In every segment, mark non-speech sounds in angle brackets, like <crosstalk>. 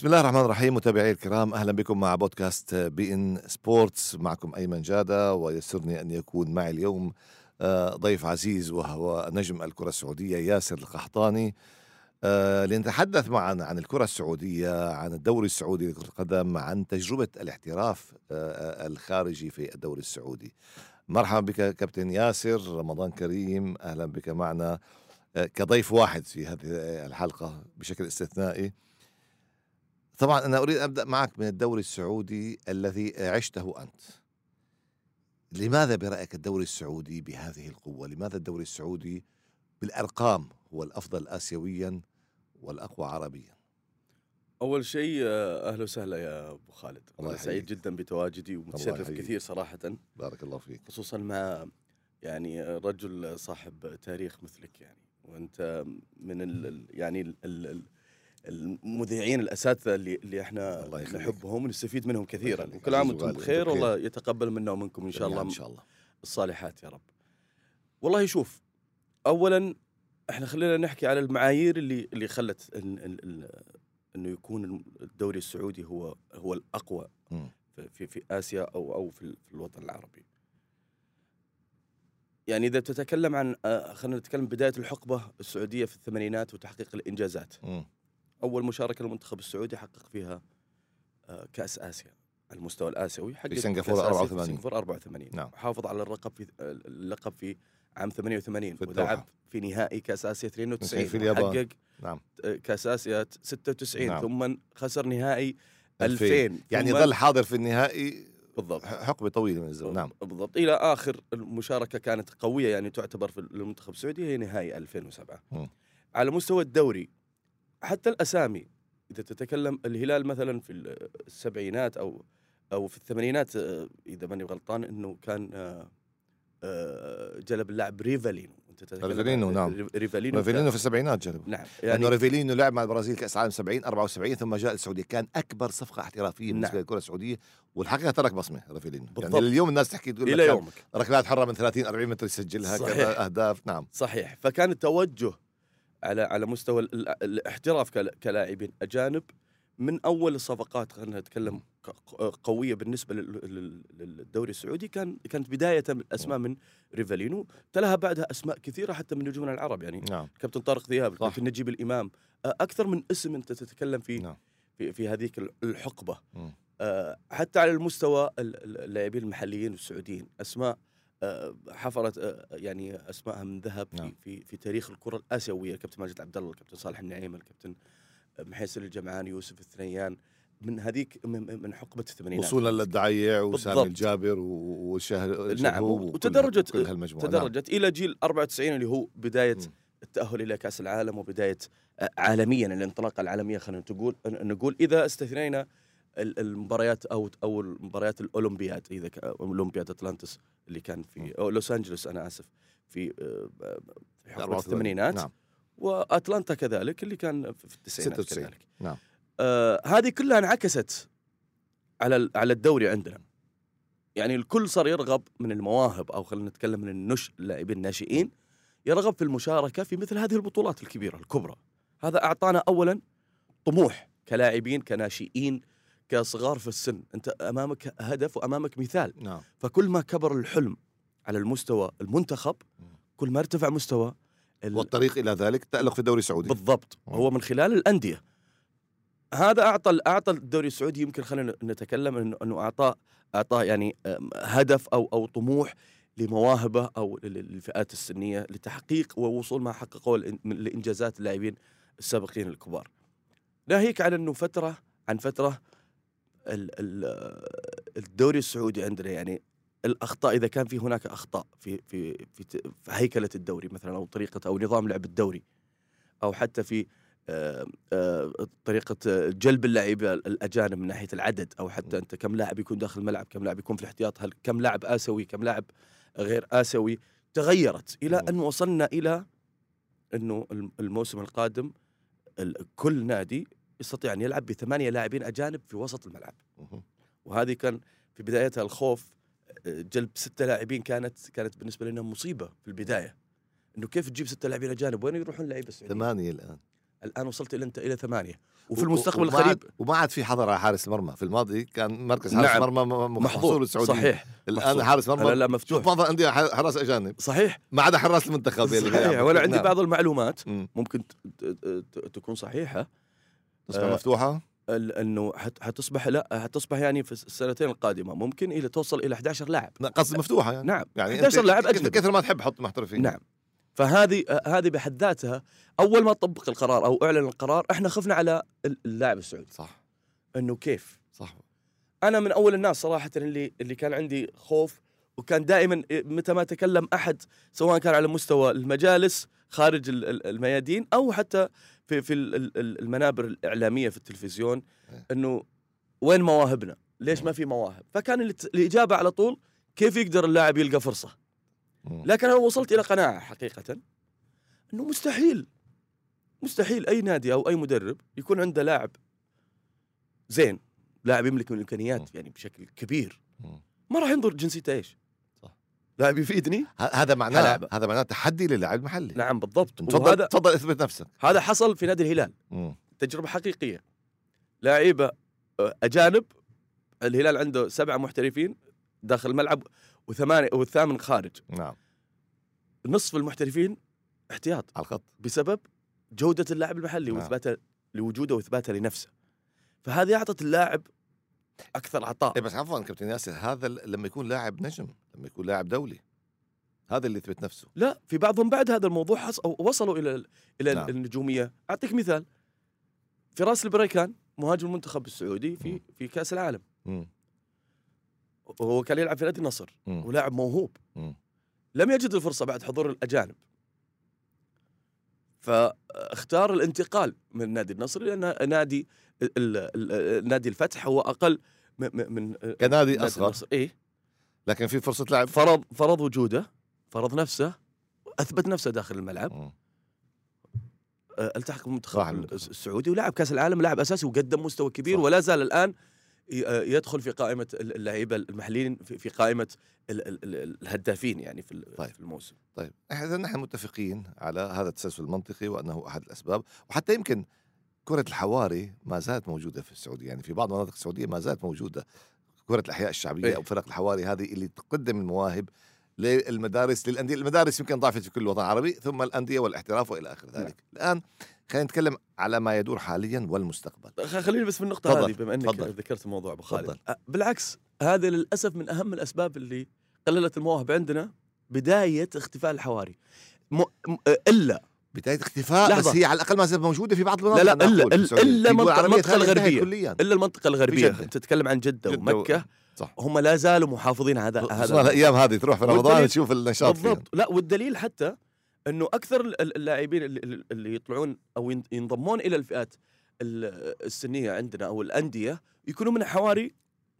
بسم الله الرحمن الرحيم متابعي الكرام أهلا بكم مع بودكاست beIN Sports. معكم أيمن جادة ويسرني أن يكون معي اليوم آه، ضيف عزيز وهو نجم الكرة السعودية ياسر القحطاني. آه، لنتحدث معا عن الكرة السعودية عن الدوري السعودي لكرة القدم عن تجربة الاحتراف آه، الخارجي في الدوري السعودي. مرحبا بك كابتن ياسر رمضان كريم أهلا بك معنا كضيف واحد في هذه الحلقة بشكل استثنائي. طبعا أنا أريد أبدأ معك من الدوري السعودي الذي عشته أنت. لماذا برأيك الدوري السعودي بهذه القوة؟ لماذا الدوري السعودي بالأرقام هو الأفضل اسيويا والأقوى عربيا؟ أول شيء آه، أهلا وسهلا يا أبو خالد. الله أنا سعيد جدا بتواجدي ومتشرف. كثير صراحة. بارك الله فيك. خصوصا مع يعني رجل صاحب تاريخ مثلك يعني. وأنت من ال ال- يعني ال ال المذيعين الأساتذة اللي اللي إحنا. نحبهم ونستفيد منهم كثيرا. وكل عام وأنتم بخير والله يتقبل منا ومنكم إن شاء الله إن شاء الله الصالحات يا رب والله شوف اولا إحنا خلينا نحكي على المعايير اللي اللي خلت إن إن إنه يكون الدوري السعودي هو هو الأقوى. في في, آسيا أو أو في, ال- في الوطن العربي. يعني إذا تتكلم عن آه، خلينا نتكلم بداية الحقبة السعودية في الثمانينات وتحقيق الإنجازات. مم. أول مشاركة للمنتخب السعودي حقق فيها آه، كأس آسيا على المستوى الآسيوي حقق سنغافورة كأس آسيا 84. في سنغافورة 84 نعم. حافظ على اللقب في اللقب في عام 88 في. ولعب في نهائي كأس آسيا 92 في اليابان. وحقق نعم كأس آسيا 96 نعم. ثم خسر نهائي 2000. 2000 يعني ظل حاضر في النهائي بالضبط حقبة طويلة من الزمن نعم بالضبط إلى آخر المشاركة كانت قوية يعني تعتبر في المنتخب السعودي هي نهائي 2007 مم. على مستوى الدوري حتى الأسامي إذا تتكلم الهلال مثلا في السبعينات أو أو في الثمانينات آه، إذا ماني غلطان إنه كان آه، آه، جلب اللاعب ريفيلينو أنت ريفيلينو، نعم. ريف- ريفيلينو ريفيلينو في السبعينات جلب نعم لأنه يعني ريفيلينو لعب مع البرازيل كأس عالم 70 74 ثم جاء السعودية كان أكبر صفقة احترافية بالنسبة نعم. للكرة السعودية والحقيقة ترك بصمه ريفيلينو يعني بالضبط. اليوم الناس تحكي تقول إلى لك يومك ركلات حرة من 30 40 متر يسجلها صحيح. كذا أهداف نعم صحيح فكان التوجه على على مستوى ال- ال- الاحتراف كلا- كلاعبين. أجانب من أول الصفقات خلينا نتكلم قوية بالنسبة لل- لل- للدوري السعودي. كان كانت بداية اسماء من ريفالينو. تلاها بعدها أسماء كثيرة حتى من نجومنا العرب. يعني نعم. كابتن طارق ذياب. كابتن نجيب الإمام. أكثر من اسم أنت تتكلم فيه نعم. في, في هذيك ال- الحقبة. آه، حتى على المستوى ال- ال- اللاعبين المحليين والسعوديين أسماء حفرت آه، يعني اسمائها من ذهب نعم. في في تاريخ الكرة الآسيوية الكابتن ماجد عبد الله الكابتن صالح النعيم الكابتن محيسر الجمعاني يوسف الثنيان من هذيك من حقبة الثمانينات وصولا للدعيع وسامي بالضبط. الجابر والشهر نعم وتدرجت نعم. تدرجت إلى جيل 94 اللي هو بداية مم. التأهل إلى كأس العالم وبداية آه، عالميا الانطلاقة العالمية خلينا تقول نقول إذا استثنينا المباريات أو أو المباريات الأولمبياد إذا أولمبياد أتلانتس اللي كان في أو لوس أنجلوس أنا آسف في آه، في حقبة 84. الثمانينات. نعم. وأتلانتا كذلك اللي كان في التسعينات 96. كذلك. نعم. آه هذه كلها انعكست على على الدوري عندنا. يعني الكل صار يرغب من المواهب أو خلينا نتكلم من النش اللاعبين الناشئين يرغب في المشاركة في مثل هذه البطولات الكبيرة الكبرى. هذا أعطانا اولا طموح كلاعبين كناشئين كصغار في السن أنت أمامك هدف وأمامك مثال. نعم. فكل ما كبر الحلم على المستوى المنتخب كل ما ارتفع مستوى ال- والطريق إلى ذلك تألق في الدوري السعودي. بالضبط. مم. هو من خلال الأندية. هذا أعطى أعطى الدوري السعودي يمكن خلينا نتكلم انه إنه اعطاه اعطاه يعني هدف أو أو طموح لمواهبه أو لل- للفئات السنية لتحقيق ووصول ما حققوه الانجازات اللاعبين السابقين الكبار. ناهيك عن إنه فترة عن فترة الدوري السعودي عندنا يعني الأخطاء إذا كان في هناك أخطاء في في في, في هيكلة الدوري مثلا أو طريقة أو نظام لعب الدوري أو حتى في آه، آه، طريقة جلب اللاعبين الأجانب من ناحية العدد أو حتى أنت كم لاعب يكون داخل الملعب كم لاعب يكون في الاحتياط هل كم لاعب آسيوي كم لاعب غير آسيوي تغيرت إلى. أن وصلنا إلى إنه الم- الموسم القادم ال- كل نادي يستطيع أن يلعب بثمانية لاعبين أجانب في وسط الملعب. وهذه كان في بدايتها الخوف جلب ستة لاعبين كانت كانت بالنسبة لنا مصيبة في البداية. إنه كيف تجيب ستة لاعبين أجانب؟ وين يروحون اللعيبه السعوديين ثمانية الآن. الآن وصلت إلى أنت إلى ثمانية. وفي المستقبل القريب وما عاد في حظر على حارس المرمى في الماضي كان مركز حارس نعم. المرمى م- م- محظور السعوديه صحيح. الآن محظور. حارس مرمى لا مفتوح. بعض الانديه حراس أجانب. صحيح. ما عدا حراس المنتخب صحيح. بيلعبوا. وأنا عندي نعم. بعض المعلومات. مم. ممكن تكون صحيحة. تصبح آه، مفتوحة؟ ال- إنه حت- حتصبح لا حتصبح يعني في السنتين القادمة. ممكن إلى توصل إلى 11 لاعب. لا، قصدي مفتوحة يعني. نعم. يعني 11 أنت لاعب أجنبي. كثر ما تحب حط محترفين. نعم. فهذه هذه بحد ذاتها أول ما طبق القرار أو أعلن القرار إحنا خفنا على ال- اللاعب السعودي. صح. إنه كيف؟ صح. أنا من أول الناس صراحة اللي اللي كان عندي خوف وكان دائما متى ما تكلم أحد سواء كان على مستوى المجالس خارج ال- ال- الميادين أو حتى في في ال- ال- ال- المنابر الإعلامية في التلفزيون إيه. إنه وين مواهبنا؟ ليش ما في مواهب؟ فكان الإجابة على طول كيف يقدر اللاعب يلقى فرصة؟ لكن أنا وصلت إلى قناعة حقيقة إنه مستحيل مستحيل أي نادي أو أي مدرب يكون عنده لاعب زين لاعب يملك من الإمكانيات يعني بشكل كبير. ما راح ينظر جنسيته إيش صح. لاعب يفيدني ه- هذا معناه هلعبة. هذا معناه تحدي للاعب المحلي نعم بالضبط تفضل تفضل اثبت نفسك هذا حصل في نادي الهلال مم. تجربة حقيقية لاعيبة آه، أجانب الهلال عنده سبعه محترفين داخل الملعب وثمانيه والثامن خارج نعم نصف المحترفين احتياط على الخط بسبب جودة اللاعب المحلي نعم. وإثباته لوجوده وإثباته لنفسه. فهذه اعطت اللاعب أكثر عطاء. إيه بس عفوا كابتن ياسر هذا لما يكون لاعب نجم لما يكون لاعب دولي هذا اللي يثبت نفسه لا في بعضهم بعد هذا الموضوع حص... أو وصلوا إلى إلى نعم. النجومية، أعطيك مثال فراس البريكان مهاجم المنتخب السعودي في مم. في كأس العالم مم. وهو كان يلعب في نادي النصر. ولاعب موهوب مم. لم يجد الفرصة بعد حضور الأجانب فاختار الانتقال من نادي النصر لأن نادي نادي الفتح هو أقل من كنادي نادي أصغر. إيه. لكن في فرصة لعب فرض فرض وجوده فرض نفسه أثبت نفسه داخل الملعب. ألتحق بالمنتخب المنتخب. السعودي ولعب كأس العالم لاعب أساسي وقدم مستوى كبير صح. ولا زال الآن يدخل في قائمة اللعيبة المحليين في قائمة ال- ال- ال- الهدافين يعني في طيب. الموسم طيب إذا نحن متفقين على هذا التسلسل المنطقي وأنه أحد الأسباب وحتى يمكن كرة الحواري ما زالت موجودة في السعودية يعني في بعض المناطق السعودية ما زالت موجودة كرة الأحياء الشعبية إيه. أو فرق الحواري هذه اللي تقدم المواهب للمدارس للأندية المدارس يمكن ضعفت في كل الوطن العربي ثم الأندية والإحتراف وإلى آخر نعم. ذلك الآن خلينا نتكلم على ما يدور حاليا والمستقبل خليني بس في النقطة تفضل، هذه بما إنك تفضل. ذكرت الموضوع أبو خالد تفضل. أ- بالعكس هذا للأسف من أهم الأسباب اللي قللت المواهب عندنا بداية اختفاء الحواري م... م... إلا بداية اختفاء لحظة. بس هي على الأقل ما زالت موجودة في بعض المناطق لا، إلا- المنطقة ثانية انتهت الغربية. كليا إلا المنطقة الغربية جدة. تتكلم عن جدة, جدة و- ومكة صح هم لا زالوا محافظين على هذا هذا الأيام هذه تروح في رمضان والدليل- تشوف النشاط. بالضبط لا والدليل حتى إنه أكثر ال- ال- اللاعبين اللي, يطلعون أو ين- ينضمون إلى الفئات ال- السنية عندنا أو الأندية يكونوا من حواري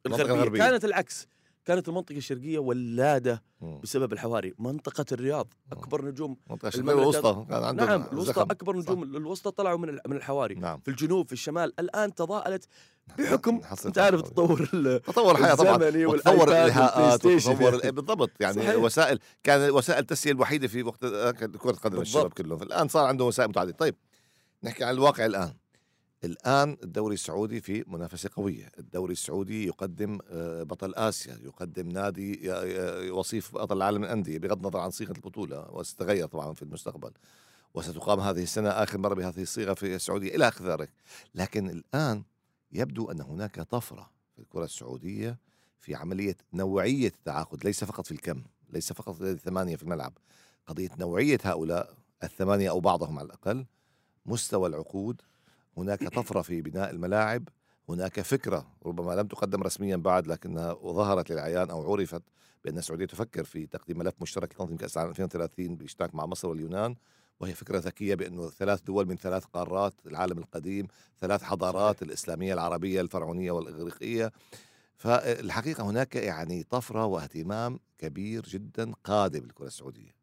الغربية الغربية. كانت العكس كانت المنطقة الشرقيه ولادة. بسبب الحواري منطقة الرياض أكبر نجوم الوسطى نعم الوسطى. أكبر نجوم الوسطى طلعوا من من الحواري نعم في الجنوب في الشمال الآن تضاءلت بحكم حصلت أنت عارف. تطور تطور الحياة طبعا وتطور الإيهاءات وتطور. ال- بالضبط يعني صحيح. وسائل كان وسائل التسليه الوحيده في وقت كانت كرة قدم الشباب. كلهم الآن صار عندهم وسائل متعددة طيب نحكي عن الواقع الآن الآن الدوري السعودي في منافسة قوية. الدوري السعودي يقدم آه، بطل آسيا يقدم نادي وصيف بطل العالم للأندية بغض النظر عن صيغة البطولة وستتغير طبعا في المستقبل. وستقام هذه السنة آخر مرة بهذه الصيغة في السعودية إلى آخر ذلك. لكن الآن يبدو أن هناك طفرة في الكرة السعودية في عملية نوعية التعاقد ليس فقط في الكم ليس فقط الثمانية في الملعب. قضية نوعية هؤلاء الثمانية أو بعضهم على الأقل مستوى العقود هناك طفرة في بناء الملاعب هناك فكرة ربما لم تقدم رسميا بعد لكنها ظهرت للعيان أو عرفت بأن السعودية تفكر في تقديم ملف مشترك لتنظيم كأس العالم 2030 بالاشتراك مع مصر واليونان وهي فكرة ذكية بأنه ثلاث دول من ثلاث قارات العالم القديم ثلاث حضارات الإسلامية العربية الفرعونية والإغريقية. فالحقيقة هناك يعني طفرة واهتمام كبير جدا قادم للكرة السعودية.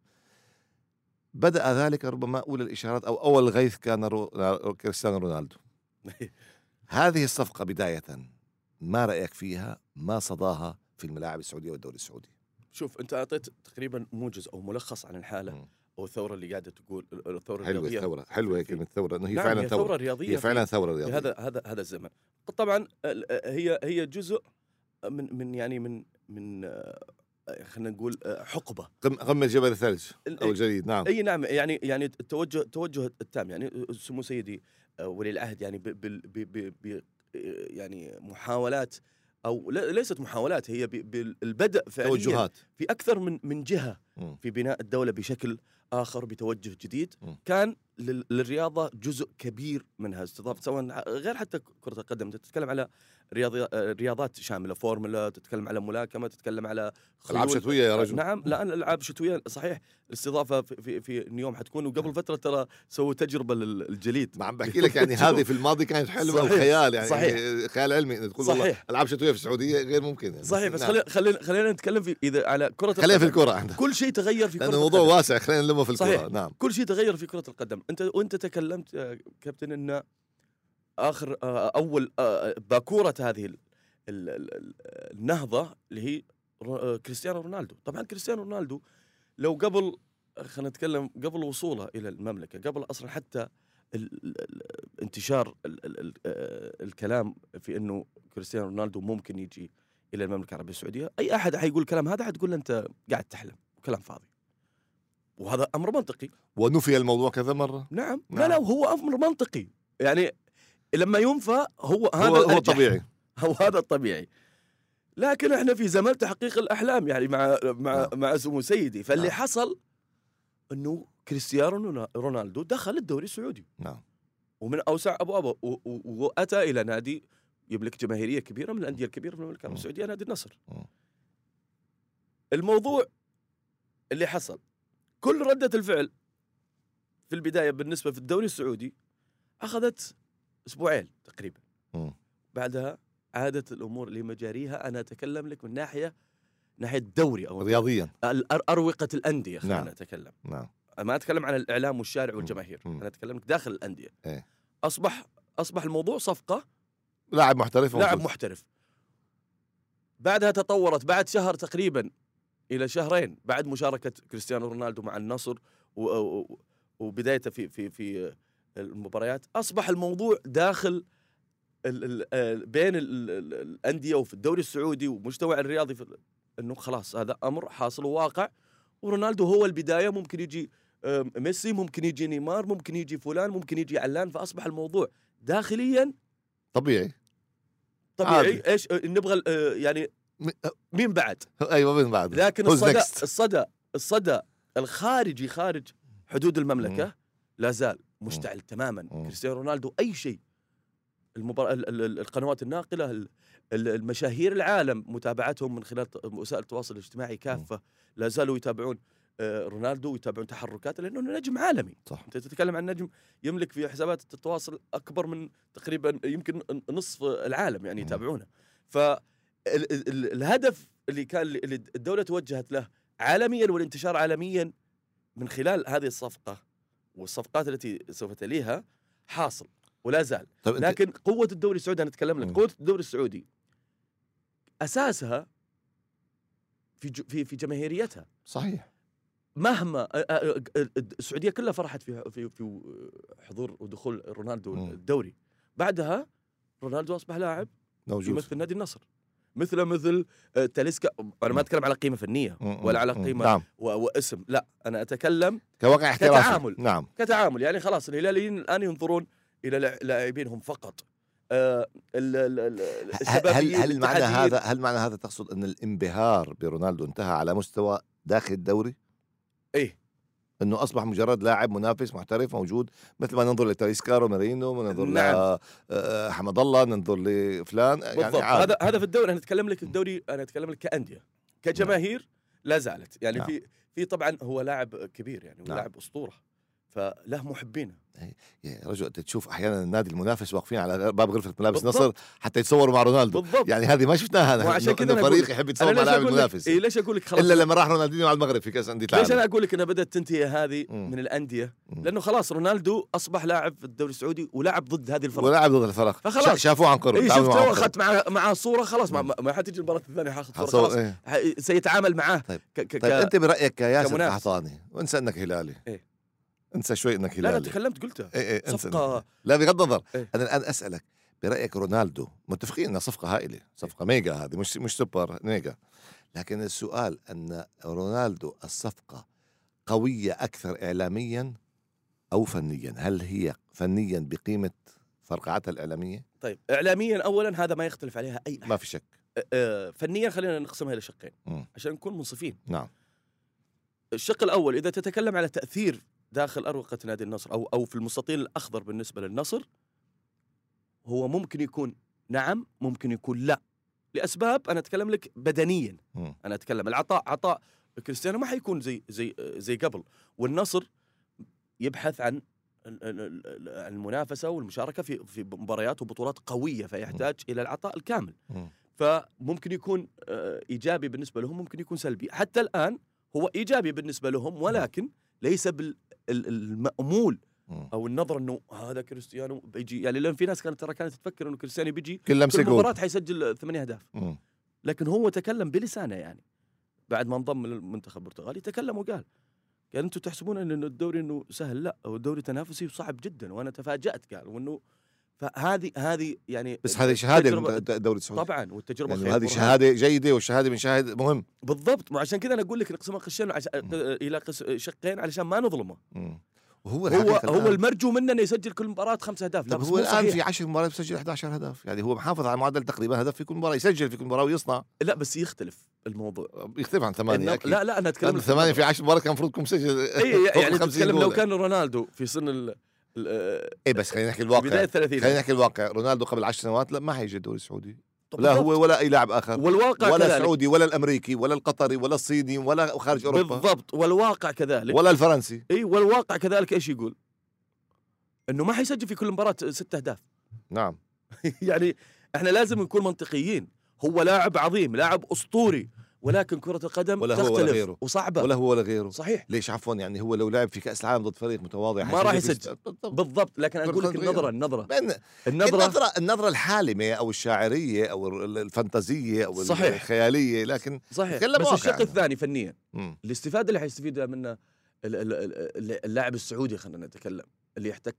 بدأ ذلك ربما أولى الإشارات أو أول الغيث كان رو... كريستيانو رونالدو. <laughs> هذه الصفقة بداية ما رأيك فيها ما صداها في الملاعب السعودية والدوري السعودي؟ شوف أنت أعطيت تقريبا موجز أو ملخص عن الحالة. مم. أو الثورة اللي قاعدة تقول الثورة حلوة الرياضية. حلوة في- كلمة ثوره إنه هي نعم فعلا هي ثوره رياضية هي فعلا ثورة رياضية. هذا هذا هذا الزمن. طبعا هي هي جزء من من يعني من من خلينا نقول آه، حقبة. قم- قمه جبل الثلج ال- أو الجليد نعم. أي نعم يعني يعني التوجه التوجه التام يعني سمو سيدي آه، ولي العهد يعني ب ب ب ب يعني محاولات أو ليست محاولات هي بالبدء فعليا توجهات. في أكثر من من جهة. في بناء الدولة بشكل آخر بتوجه جديد. كان لل- للرياضة جزء كبير منها استضافه سواء غير حتى كرة القدم. تتكلم على رياضي آه، رياضات شاملة فورمولا تتكلم على ملاكمة تتكلم على ألعاب. شتوية يا رجل نعم لا الالعاب شتوية صحيح الاستضافة في في, في اليوم حتكون وقبل فترة ترى سووا تجربة للجليد ما عم بحكي لك يعني <laughs> هذه في الماضي كانت حلوة وخيال يعني صحيح. خيال علمي إنه تقول والله. ألعاب شتوية في السعودية غير ممكن يعني صحيح بس نعم. خلينا خلينا خلينا نتكلم في إذا على كرة خلينا في القدم. الكرة عندنا كل شيء تغير في كرة لأنه الموضوع القدم. واسع خلينا نلمه في الكرة صحيح. نعم كل شيء تغير في كرة القدم أنت وأنت تكلمت يا كابتن أن آخر آه، أول آه، باكورة هذه ال- ال- ال- ال- النهضة اللي هي آه، كريستيانو رونالدو. طبعا كريستيانو رونالدو لو قبل خلينا نتكلم قبل وصوله إلى المملكة قبل أصلا حتى انتشار ال- ال- ال- الكلام في أنه كريستيانو رونالدو ممكن يجي إلى المملكة العربية السعودية أي أحد حيقول الكلام هذا حتقول له أنت قاعد تحلم كلام فاضي. وهذا أمر منطقي. ونفي الموضوع كذا مرة؟ نعم. نعم. لا لا هو أمر منطقي. يعني لما ينفى هو هذا هو, هو الأرجح. طبيعي <laughs> هو هذا الطبيعي لكن إحنا في زمن تحقيق الأحلام يعني مع مع نعم. مع سمو سيدي فاللي نعم. حصل إنه كريستيانو رونالدو دخل الدوري السعودي نعم ومن أوسع أبوابه وأتى إلى نادي يملك جماهيرية كبيرة من الأندية الكبيرة في المملكة العربيه مم. السعودية نادي النصر مم. الموضوع اللي حصل كل ردة الفعل في البداية بالنسبة في الدوري السعودي أخذت أسبوعين تقريبا مم. بعدها عادت الأمور لمجاريها أنا أتكلم لك من ناحية ناحية الدوري أو رياضيا أروقة الأندية خلينا نعم. نتكلم نعم ما أتكلم عن الإعلام والشارع. والجماهير مم. أنا أتكلم لك داخل الأندية إيه. أصبح أصبح الموضوع صفقة لاعب محترف لاعب. محترف بعدها تطورت بعد شهر تقريبا إلى شهرين بعد مشاركة كريستيانو رونالدو مع النصر و- و- وبدايته في في في المباريات أصبح الموضوع داخل ال ال ال بين ال ال الأندية وفي الدوري السعودي ومجتمع الرياضي في إنه خلاص هذا أمر حاصل وواقع ورونالدو هو البداية ممكن يجي ميسي ممكن يجي نيمار ممكن يجي فلان ممكن يجي علان فأصبح الموضوع داخليا طبيعي. طبيعي. عادي. إيش آه، نبغى آه، يعني مين بعد؟ أيوه من بعد. لكن الصدى؟ الصدى الصدى الخارجي خارج حدود المملكة لا زال. مشتعل تماما. كريستيانو رونالدو أي شيء. المبار... ال- ال- ال- القنوات الناقلة ال- ال- المشاهير العالم متابعتهم من خلال وسائل التواصل الاجتماعي كافة. لا زالوا يتابعون آه، رونالدو ويتابعون تحركاته لأنه نجم عالمي. صح. أنت تتكلم عن نجم يملك في حسابات التواصل أكبر من تقريبا يمكن نصف العالم يعني. يتابعونه. فالهدف اللي كان اللي الدولة توجهت له عالميا والانتشار عالميا من خلال هذه الصفقة والصفقات التي سوف تليها حاصل ولا زال. طيب أنت لكن قوة الدوري السعودي أنا أتكلم لك. قوة الدوري السعودي أساسها في ج- في في جماهيريتها. صحيح. مهما السعودية كلها فرحت في في في حضور ودخول رونالدو. الدوري. بعدها رونالدو أصبح لاعب موجود. يمثل نادي النصر. مثل مثل آه، تاليسكا أنا. ما أتكلم على قيمة فنية. ولا على. قيمة نعم و- واسم لا أنا أتكلم كواقع احترافي كتعامل. نعم كتعامل يعني خلاص الهلاليين الآن ينظرون إلى لاعبينهم فقط آه، ال- ال- ال- هل هل, الاتحاديين. هذا هل معنى هذا تقصد أن الانبهار برونالدو انتهى على مستوى داخل الدوري؟ إيه إنه أصبح مجرد لاعب منافس محترف موجود مثل ما ننظر لتاليسكارو مارينو ننظر نعم. لحمد الله ننظر لفلان بالضبط يعني عادي. هذا هذا في الدوري أنا أتكلم لك الدوري أنا أتكلم لك كأندية كجماهير لا زالت يعني نعم. في في طبعا هو لاعب كبير يعني نعم. لاعب أسطورة فله محبينه يا رجل أنت تشوف أحيانا النادي المنافس واقفين على باب غرفة ملابس بالضبط. نصر حتى يتصوروا مع رونالدو بالضبط يعني هذه ما شفناها وعشان كده انه أنا فريق يحب أنا يتصور مع لاعب المنافس إيه ليش أقول لك خلاص إلا لما راح رونالدينيو على المغرب في كأس أندية ليش أنا أقول لك إنها بدأت تنتهي هذه مم. من الأندية مم. لأنه خلاص رونالدو أصبح لاعب في الدوري السعودي ولعب ضد هذه الفرق ولاعب ضد الفرق فخلاص. شا- شافوه عن قرب اي تعاملوا شفت معه لو عن قرب. اخذت معاه معاه صورة خلاص ما, مم. ما حتجي المباراة الثانية حاخذ صورة خلاص إيه. سيتعامل معاه طيب. طيب أنت برأيك كياسر كمنافس. قحطاني وإنسى أنك هلالي إيه. انسى شوي إنك لا لا هلالي. تكلمت قلتها. إيه إيه انسى. صفقة. لا بغض النظر. إيه. أنا الآن أسألك برأيك رونالدو متفقين إنها صفقة هائلة صفقة mega هذه مش مش super mega. لكن السؤال أن رونالدو الصفقة قوية أكثر اعلاميا أو فنيا؟ هل هي فنيا بقيمة فرقعتها الإعلامية؟ طيب اعلاميا اولا هذا ما يختلف عليها أي أحد. ما في شك. آه، فنيا خلينا نقسمها إلى شقين. عشان نكون منصفين. نعم. الشق الأول إذا تتكلم على تأثير داخل أروقة نادي النصر أو أو في المستطيل الأخضر بالنسبة للنصر هو ممكن يكون نعم ممكن يكون لا. لأسباب أنا أتكلم لك بدنيا. أنا أتكلم العطاء عطاء كريستيانو ما حيكون زي زي زي قبل. والنصر يبحث عن ال- ال- ال- عن المنافسة والمشاركة في في مباريات وبطولات قوية فيحتاج إلى العطاء الكامل. مم. فممكن يكون آه، إيجابي بالنسبة لهم ممكن يكون سلبي. حتى الآن هو إيجابي بالنسبة لهم ولكن ليس بالمأمول مم. أو النظره إنه هذا كريستيانو بيجي يعني لأن في ناس كانت ترى كانت تفكر إنه كريستيانو بيجي كل لمسة مباراة حيسجل ثمانية أهداف. لكن هو تكلم بلسانه يعني بعد ما انضم للمنتخب البرتغالي تكلم وقال قال أنتم تحسبون إن الدوري إنه سهل لا هو الدوري تنافسي وصعب جدا وأنا تفاجأت قال وإنه فهذه هذه يعني بس هذه شهادة التجربة- الدوري السعودي طبعا والتجربة يعني خير هذه. شهادة جيدة والشهاده من شاهد مهم. بالضبط وعشان كذا أنا أقول لك نقسمها قشين عش... إلى قس... شقين علشان ما نظلمه. مم. وهو هو هو المرجو منه إنه يسجل كل مباراة خمس أهداف. لا بس هو الآن. في 10 مباريات بسجل 11 هدف يعني هو محافظ على معدل تقريبا هدف في كل مباراة يسجل في كل مباراة ويصنع. لا بس يختلف الموضوع. يختلف عن ثمانية النظ- أكيد. لا لا أنا أتكلم لأن ثمانية في 10 مباريات كان المفروض يكون مسجل اي فوق يعني 50 تتكلم لو. كان رونالدو في سن ال... ال... اي بس خلينا نحكي بدايه الواقع 30 خلينا نحكي الواقع. رونالدو قبل 10 سنوات لا ما حيجي الدوري السعودي. لا. هو ولا أي لاعب آخر. والواقع ولا كذلك. السعودي ولا الأمريكي ولا القطري ولا الصيني ولا خارج أوروبا. بالضبط. والواقع كذلك. ولا الفرنسي. إي والواقع كذلك إيش يقول؟ إنه ما حيسجل في كل مباراة ست أهداف. نعم. <laughs> يعني إحنا لازم نكون منطقيين. هو لاعب عظيم لاعب أسطوري. ولكن كرة القدم ولا هو ولا تختلف غيره. وصعبة ولا هو ولا غيره صحيح ليش عفوا يعني هو لو لعب في كأس العالم ضد فريق متواضع ما راح يسجل. بالضبط. لكن أنا كرة أقول لك. النظرة بأن النظره النظرة النظرة الحالمة أو الشاعرية أو ال- الفنتازية أو صحيح. الخيالية لكن صحيح بس الشق يعني. الثاني فنيا مم. الاستفادة اللي حيستفيد منه ال- ال- ال- اللاعب السعودي خلينا نتكلم اللي يحتك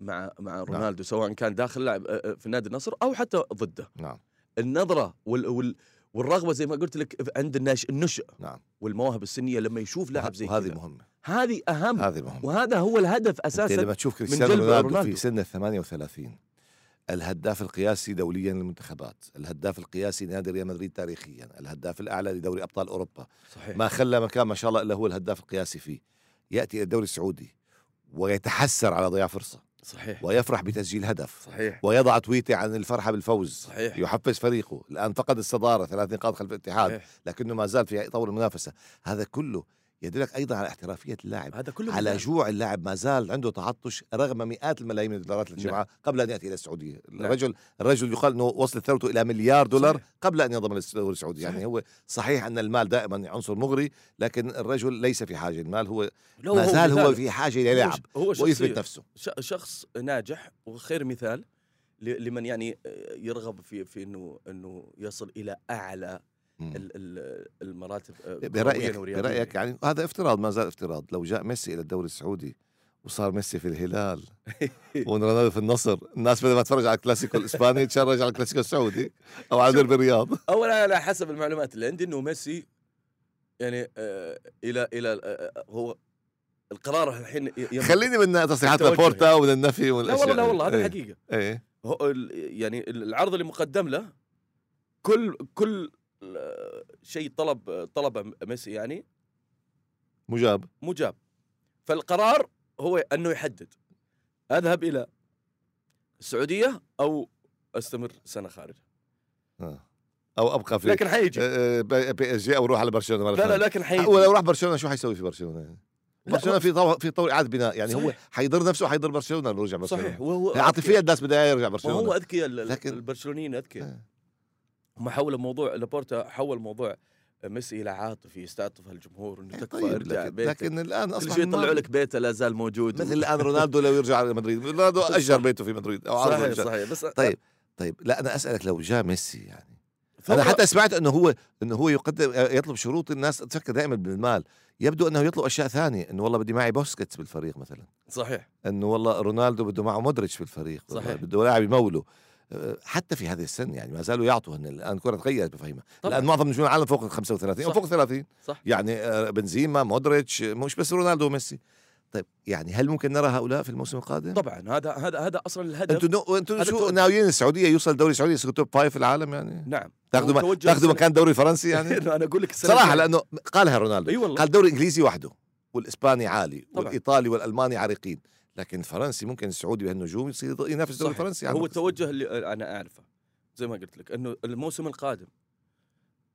مع مع رونالدو سواء كان داخل لاعب آه، آه، في نادي النصر أو حتى ضده نعم النظرة وال وال والرغبة زي ما قلت لك عند الناش النشء نعم. والمواهب السنية لما يشوف لاعب زي وهذه كذا مهمة. هذه أهم. هذه مهمة. وهذا هو الهدف أساسا لما تشوف كريستيانو رونالدو. في سن ال 38 الهداف القياسي دوليا للمنتخبات الهداف القياسي لنادي ريال مدريد تاريخيا الهداف الأعلى لدوري أبطال أوروبا. صحيح. ما خلى مكان ما شاء الله إلا هو الهداف القياسي فيه. يأتي إلى الدوري السعودي ويتحسر على ضياع فرصة. صحيح. ويفرح بتسجيل هدف. صحيح. ويضع تويته عن الفرحة بالفوز. صحيح. يحفز فريقه. الآن فقد الصدارة ثلاث نقاط خلف الاتحاد. صحيح. لكنه ما زال في يطور المنافسة. هذا كله يدلك أيضا على احترافية اللاعب هذا كله على. جوع اللاعب ما زال عنده تعطش رغم مئات الملايين من الدولارات التي نعم. جمعها قبل أن يأتي إلى السعودية، نعم. الرجل الرجل يقال إنه وصلت ثروته إلى مليار دولار صحيح. قبل أن ينضم للدوري السعودي، يعني. هو صحيح أن المال دائما عنصر مغري لكن الرجل ليس في حاجة، المال هو ما زال هو مثال. في حاجة هو للعب ش- هو ويثبت نفسه. شخص ناجح وخير مثال لمن يعني يرغب في في انه إنه يصل إلى أعلى المراتب كروياً برأيك. برأيك يعني هذا افتراض ما زال افتراض، لو جاء ميسي إلى الدوري السعودي وصار ميسي في الهلال <laughs> ورونالدو في النصر، الناس بدل ما تتفرج على الكلاسيكو الإسباني تتفرج على الكلاسيكو السعودي أو على ديربي الرياض. <laughs> اولا على حسب المعلومات اللي عندي إنه ميسي يعني آه إلى إلى آه آه، هو القرار الحين خليني من تصريحات لابورتا ومن النفي ومن لا والله لا والله هذا إيه. حقيقة إيه يعني العرض اللي مقدم له كل كل آه، شيء طلب طلبه ميسي يعني. مجاب. مجاب. فالقرار هو أنه يحدد. أذهب إلى السعودية أو أستمر سنة خارج آه. أو أبقى في لكن حيجي. آه، بي PSG أو روح على برشلونة مرة لا لا. لكن حيجي. ولو راح برشلونة شو حيسوي في برشلونة؟ يعني؟ برشلونة في طور في طور إعادة بناء. يعني هو صحيح. حيضر نفسه وحيضر برشلونة لو رجع برشلونة. صحيح. وهو هي عاطفيا الناس بدها يرجع برشلونة. هو اذكياء لكن- البرشلونيين أذكياء. آه. هم حولوا موضوع لابورتا حول موضوع ميسي إلى عاطفي يستعطف الجمهور إنه تكفى طيب ارجع لكن, بيتك لكن الآن أصبح شيء يطلعوا. لك بيته لا زال موجود مثل الآن رونالدو لو يرجع على مدريد رونالدو <laughs> أجر بيته في مدريد أو عرض صحيح. صحيح بس طيب طيب لا أنا أسألك لو جاء ميسي يعني أنا حتى سمعت إنه هو إنه هو يقدم يطلب شروط الناس تفكر دائما بالمال يبدو إنه يطلب أشياء ثانية إنه والله بدي معي بوسكيتس بالفريق مثلا صحيح إنه والله رونالدو بده معه مودريتش بالفريق صحيح. بده لاعب يمون له حتى في هذه السن يعني ما زالوا يعطوا هن الآن الكره تغيرت بفهمها. الآن معظم نجوم العالم فوق ال 35 أو صح. فوق 30 صح يعني آه، بنزيما مودريتش مش بس رونالدو وميسي طيب يعني هل ممكن نرى هؤلاء في الموسم القادم؟ طبعا هذا هذا هذا أصلا الهدف أنتوا نو... هذا شو. ناويين السعودية يوصل دوري السعوديه يصير top five في العالم يعني؟ نعم تاخذوا هو م... توجه تاخذوا مكان الدوري الفرنسي يعني؟ <laughs> أنا أقول لك صراحة لأنه قالها رونالدو والله قال الدوري الانجليزي وحده والإسباني عالي طبعاً. والإيطالي والألماني عريقين لكن الفرنسي ممكن السعودي بهالنجوم يصير ينافس الدوري. الفرنسي هو التوجه اللي أنا أعرفه زي ما قلت لك إنه الموسم القادم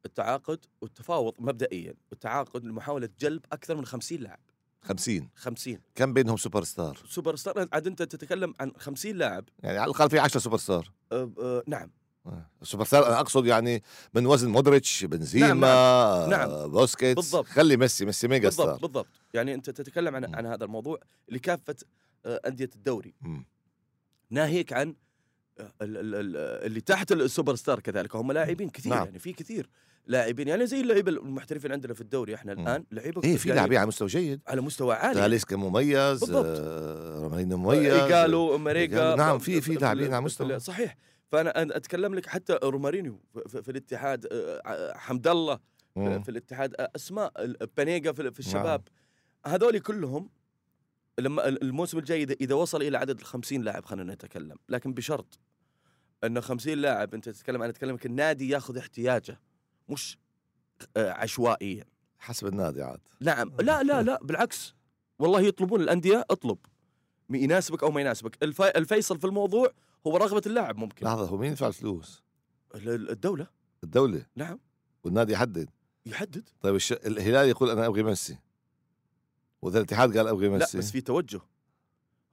التعاقد والتفاوض مبدئيا التعاقد لمحاولة جلب أكثر من 50 لاعب. 50 50 كم بينهم سوبر ستار سوبر ستار عاد أنت تتكلم عن 50 لاعب. يعني على الأقل في 10 super star أه أه نعم. آه. super star أنا أقصد يعني من وزن مودريتش بنزيما نعم، آه، نعم. بوسكيتس. بالضبط. خلي ميسي ميسي mega بالضبط star بالضبط. يعني أنت تتكلم عن مم. عن هذا الموضوع لكافة آه، أندية الدوري. ناهيك عن آه، ال- ال- ال- اللي تحت ال super star كذلك هم لاعبين كثير نعم. يعني في كثير لاعبين يعني زي اللعيبة المحترفين عندنا في الدوري إحنا. الآن لعيبة إيه في لاعبين على مستوى جيد على مستوى عالي تاليسكا مميز بالضبط. آه، مميز إيجالو إيجالو، نعم، في- في لاعبين على مستوى. صحيح فأنا أتكلم لك حتى رومارينيو في, الاتحاد آه، آه، حمد الله. في, الاتحاد آه، أسماء بانيجا في, في الشباب هذول كلهم لما ال- الموسم الجاي اذا وصل إلى عدد ال 50 لاعب خلينا نتكلم. لكن بشرط انه 50 لاعب أنت تتكلم أنا أتكلم النادي ياخذ احتياجه مش آه، عشوائيا. حسب النادي عاد. نعم. لا لا لا بالعكس. والله يطلبون الأندية اطلب. يناسبك أو ما يناسبك. الف... الفيصل في الموضوع هو رغبة اللاعب ممكن. لحظة هو مين يدفع الفلوس؟ ال- ال- الدولة. الدولة؟ نعم. والنادي يحدد؟ يحدد. طيب الش... الهلال يقول أنا أبغي ميسي. واذا الاتحاد قال ابغي لا ميسي بس في توجه.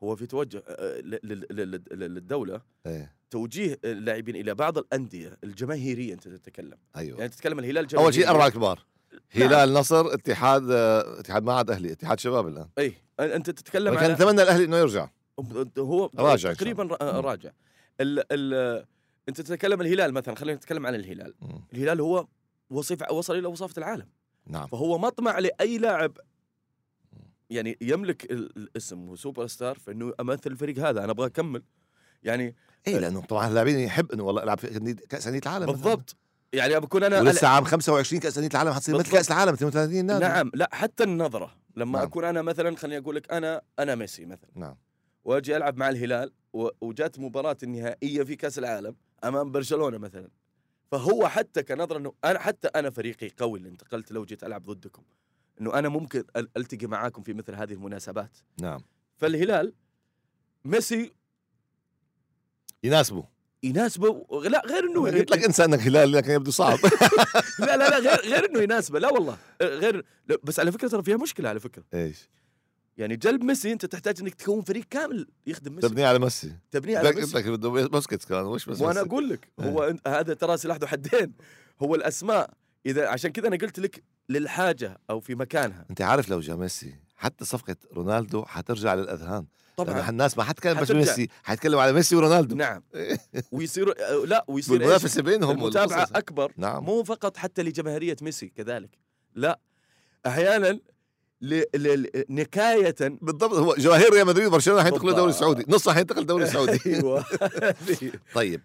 هو في توجه آه، ل- للدولة. إيه. توجيه اللاعبين إلى بعض الأندية الجماهيرية أنت تتكلم. أيوه. يعني تتكلم الهلال جماهيري أول شيء أربعة كبار. هلال نصر اتحاد آه، اتحاد ما عاد أهلي اتحاد شباب الآن. اي أنت تتكلم كان نتمنى الأهلي إنه يرجع. هو راجع تقريبا. راجع. ال ال أنت تتكلم الهلال مثلا خلينا نتكلم عن الهلال. مم. الهلال هو وصف وصل إلى وصافة العالم. نعم. فهو مطمع لأي لاعب يعني يملك ال- الاسم وسوبر ستار فإنه امثل الفريق هذا أنا أبغى أكمل. يعني اي لأنه طبعا اللاعبين يحب إنه والله العب في كأس انديه العالم مثلاً. بالضبط. يعني بكون أنا ولسه عام 25 كأس انديه العالم حتصير مثل. كأس العالم 32 نادي. نعم. لا حتى النظرة لما نعم. أكون أنا مثلا خليني أقول لك أنا أنا ميسي مثلا. نعم. وأجي ألعب مع الهلال وجات مباراة النهائية في كأس العالم أمام برشلونة مثلا. فهو حتى كنظرة إنه أنا حتى أنا فريقي قوي اللي انتقلت لو جيت ألعب ضدكم. إنه أنا ممكن ألتقي معاكم في مثل هذه المناسبات. نعم. فالهلال ميسي يناسبه. يناسبه لا غير إنه قلت لك انسى إنك هلالي لكن يبدو صعب. <laughs> لا لا لا غير غير إنه يناسبه. لا والله. غير بس على فكرة ترى فيها مشكلة على فكرة. إيش؟ يعني جلب ميسي أنت تحتاج إنك تكون فريق كامل يخدم ميسي. تبني على ميسي. تبنيه على قلت ميسي. لك بده بوسكيتس كان وش بس وأنا؟ أقول لك هو أنت- هذا ترى سلاح ذو حدين. هو الأسماء إذا عشان كذا أنا قلت لك للحاجة أو في مكانها. أنت عارف لو جاء ميسي حتى صفقة رونالدو حترجع للأذهان. طبعا. الناس ما حتكلم بس. ميسي حتكلم على ميسي ورونالدو. نعم. <laughs> ويصير لا ويصير إيش؟ والمنافسه بينهم المتابعة. أكبر. نعم. مو فقط حتى لجماهيرية ميسي كذلك. لا. أحيانا ل... ل... ل- نكاية. بالضبط. هو جماهير ريال مدريد وبرشلونة حينتقلوا. الدوري السعودي. نصها حينتقل الدوري <laughs> السعودي. أيوه. <laughs> طيب.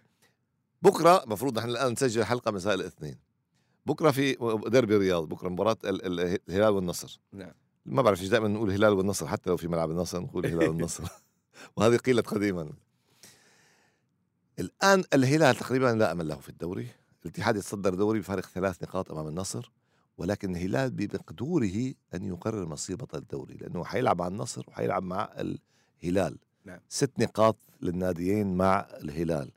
بكرة المفروض نحن الآن نسجل حلقة مساء الاثنين. بكرة في ديربي الرياض بكرة مباراة ال- ال- الهلال والنصر. نعم. ما بعرف إيش دائما نقول الهلال والنصر حتى لو في ملعب النصر نقول الهلال والنصر. <laughs> <laughs> وهذه قيلت قديما. الآن الهلال تقريبا لا أمل له في الدوري. الاتحاد يتصدر الدوري بفارق ثلاث نقاط أمام النصر ولكن الهلال بمقدوره أن يقرر مصير بطل الدوري لأنه حيلعب مع النصر وحيلعب مع الهلال. نعم. ست نقاط للناديين مع الهلال.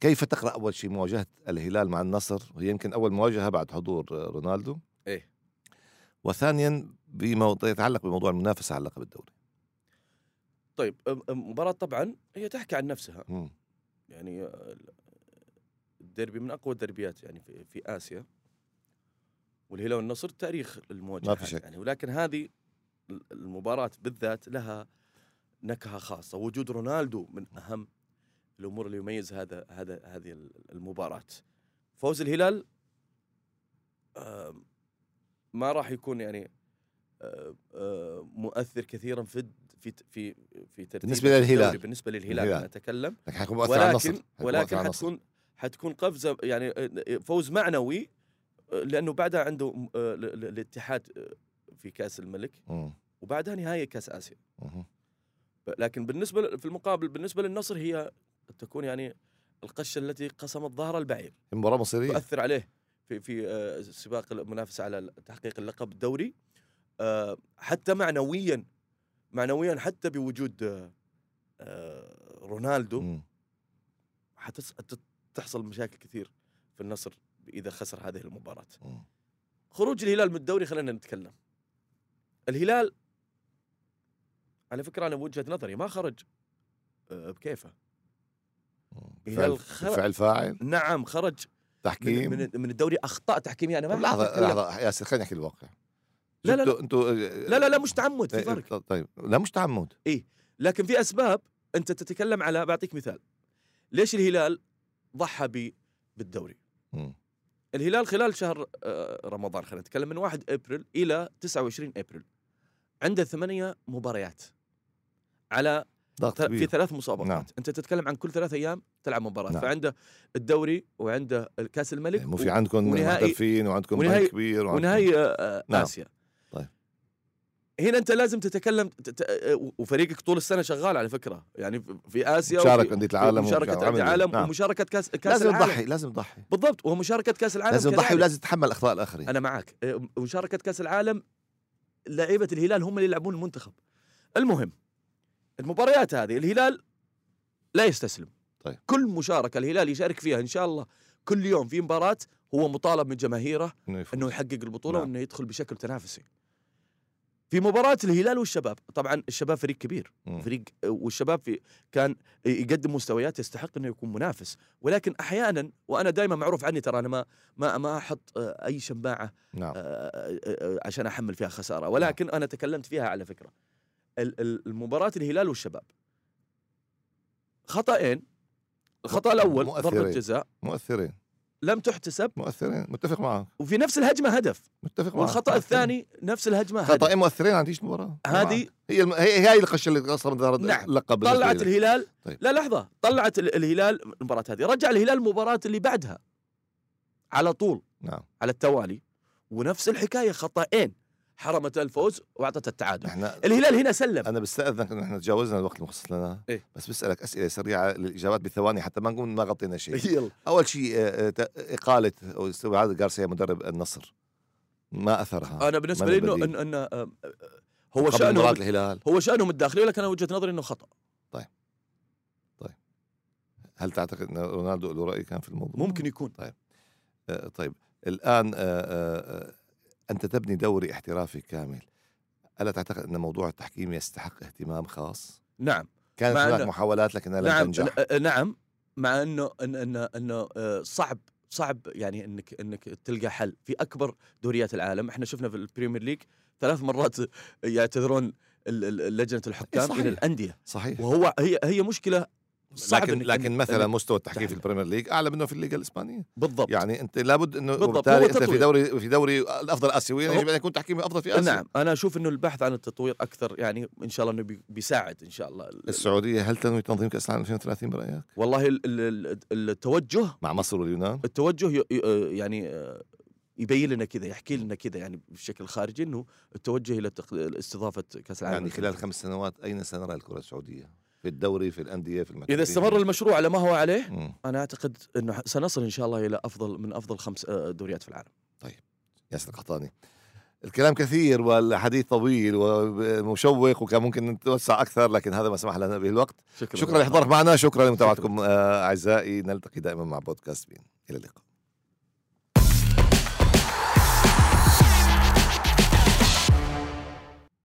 كيف تقرأ أول شيء مواجهة الهلال مع النصر؟ وهي يمكن أول مواجهة بعد حضور رونالدو. إيه. وثانيا بما يتعلق بموضوع المنافسة على لقب الدوري. طيب المباراه طبعا هي تحكي عن نفسها. مم. يعني آه، الديربي من أقوى الدربيات يعني في, في آسيا. والهلال والنصر تاريخ المواجهة ما في شك. يعني ولكن هذه ال- المباراة بالذات لها نكهة خاصة. وجود رونالدو من أهم الأمور اللي يميز هذا هذا هذه ال- المباراة فوز الهلال ما راح يكون يعني آه، آه، مؤثر كثيرا في في في في ترتيب بالنسبة للهلال. بالنسبة للهلال. أنا أتكلم لكن ولكن ولكن. حتكون حتكون قفزة يعني آه، فوز معنوي آه، لأنه بعدها عنده آه، ال- ال- الاتحاد آه، في كأس الملك. وبعدها نهاية كأس آسيا. لكن بالنسبة في المقابل بالنسبة للنصر هي تكون يعني القشه التي قسمت ظهر البعير. مباراة مصيرية. تؤثر عليه في في آه، سباق المنافسة على تحقيق اللقب الدوري. آه، حتى معنويا معنويا حتى بوجود آه، رونالدو مم. حتس- حت- تحصل مشاكل كثير في النصر إذا خسر هذه المباراة. خروج الهلال من الدوري خلينا نتكلم. الهلال على فكرة أنا بوجهة نظري ما خرج بكيفه. فعل, فعل فاعل نعم خرج تحكيم من, من الدوري اخطاء تحكيميه أنا ما لحظة. لحظة ياسر خلينا نحكي الواقع لا، لا، لا. أنتوا أنتوا لا لا لا مش تعمد في فرق طيب لا مش تعمد لكن في أسباب أنت تتكلم على بعطيك مثال ليش الهلال ضحى ب- بالدوري مم. الهلال خلال شهر آه، رمضان خلينا نتكلم من 1 إبريل إلى 29 إبريل عنده ثمانية مباريات على ضغط في ثلاث مسابقات نعم. أنت تتكلم عن كل ثلاث أيام تلعب مباراة نعم. فعنده الدوري وعنده كاس الملك مو في عندكم محترفين وعندكم ونهائي- كبير وعندكم ونهائي آه، نعم. آسيا طيب. هنا أنت لازم تتكلم آه، وفريقك طول السنة شغال على فكرة يعني في- آسيا مشارك وفي- انديه العالم مشاركة وعمل- انديه العالم نعم. ومشاركة كاس كأس لازم العالم تضحي لازم تضحي بالضبط ومشاركه كأس العالم لازم تضحي. ولازم تتحمل أخطاء الآخرين أنا معك آه، مشاركه كأس العالم لعيبة الهلال هم اللي يلعبون المنتخب المهم المباريات هذه الهلال لا يستسلم طيب. كل مشاركة الهلال يشارك فيها إن شاء الله كل يوم في مباراة هو مطالب من جماهيره إنه. إنه يحقق البطولة نعم. وإنه يدخل بشكل تنافسي في مباراة الهلال والشباب طبعا الشباب فريق كبير مم. فريق والشباب في كان يقدم مستويات يستحق إنه يكون منافس ولكن أحيانا وأنا دائما معروف عني ترى أنا ما ما ما أحط آه، أي شماعه نعم آه، آه، عشان أحمل فيها خسارة ولكن أنا تكلمت فيها على فكرة ال- ال- المباراة الهلال والشباب. خطأين. الخطأ ضربة مؤثرين. جزاء. مؤثرين. لم تحتسب. مؤثرين متفق معك. وفي نفس الهجمة هدف. متفق معك. والخطأ مؤثرين. الثاني نفس الهجمة هدف. خطأين مؤثرين. عنديش مباراة أنا هذه. هي الم... هي هي هاي القشة اللي ظهر نعم. اللقب طلعت. الهلال. طيب. لا لحظة. طلعت ال- الهلال المباراة هذه. رجع الهلال المباراة اللي بعدها. على طول. نعم. على التوالي. ونفس الحكاية خطأين. حرمت الفوز وأعطت التعادل. إحنا الهلال هنا سلم. أنا بستاذنك انه إحنا تجاوزنا الوقت المخصص لنا. إيه؟ بس بسألك أسئلة سريعة للإجابات بثواني حتى ما نقول ما غطينا شيء. <laughs> يلا. أول شيء آه، آه، إقالة أو استبعاد جارسيا مدرب النصر. ما أثرها؟ أنا بالنسبة لي إنه البديل؟ إن آه، هو شانهم الهلال. هو شأنهم الداخلي ولكن أنا وجهة نظري إنه خطأ. هل تعتقد إن رونالدو له رأي كان في الموضوع؟ ممكن يكون. آه، طيب. الآن آه، آه، آه، أنت تبني دوري احترافي كامل. ألا تعتقد أن موضوع التحكيم يستحق اهتمام خاص؟ نعم. كانت هناك إنه- محاولات لكنها لم نعم تنجح. آه، نعم. مع إن إنه آه، صعب صعب يعني إنك إنك تلقى حل في أكبر دوريات العالم. إحنا شفنا في البريمير ليج ثلاث مرات يعتذرون ال- ال- لجنة الحكام صحيح. إلى الأندية. صحيح. وهو هي هي مشكلة صعب لكن لكن مثلا مستوى التحكيم في. البريمير ليج أعلى منه في الليغا الإسبانية بالضبط يعني أنت لابد إنه بالضبط، إنت في. دوري في دوري الأفضل اسيويا هو- يجب أن يكون تحكيم أفضل في آسيا نعم أنا أشوف إنه البحث عن التطوير أكثر يعني إن شاء الله إنه بي- بيساعد إن شاء الله ال- السعودية هل تنوي تنظيم كأس العالم 2030 برأيك؟ والله ال- ال- ال- التوجه مع مصر واليونان؟ التوجه ي- يعني آه، يبين لنا كذا يحكي لنا كذا يعني بشكل خارجي إنه التوجه إلى استضافه كأس العالم يعني خلال خمس سنوات أين سنرى الكرة السعودية؟ في الدوري في الأندية في المكان إذا استمر المشروع على ما هو عليه مم. أنا أعتقد إنه سنصل إن شاء الله إلى أفضل من أفضل خمس آه، دوريات في العالم. ياسر القحطاني. الكلام كثير والحديث طويل ومشوق وكان ممكن نتوسع أكثر لكن هذا ما سمح لنا به الوقت. شكرا. شكرا لحضورك معنا شكرا لمتابعتكم آه، أعزائي. نلتقي دائما مع بودكاست بين إلى اللقاء.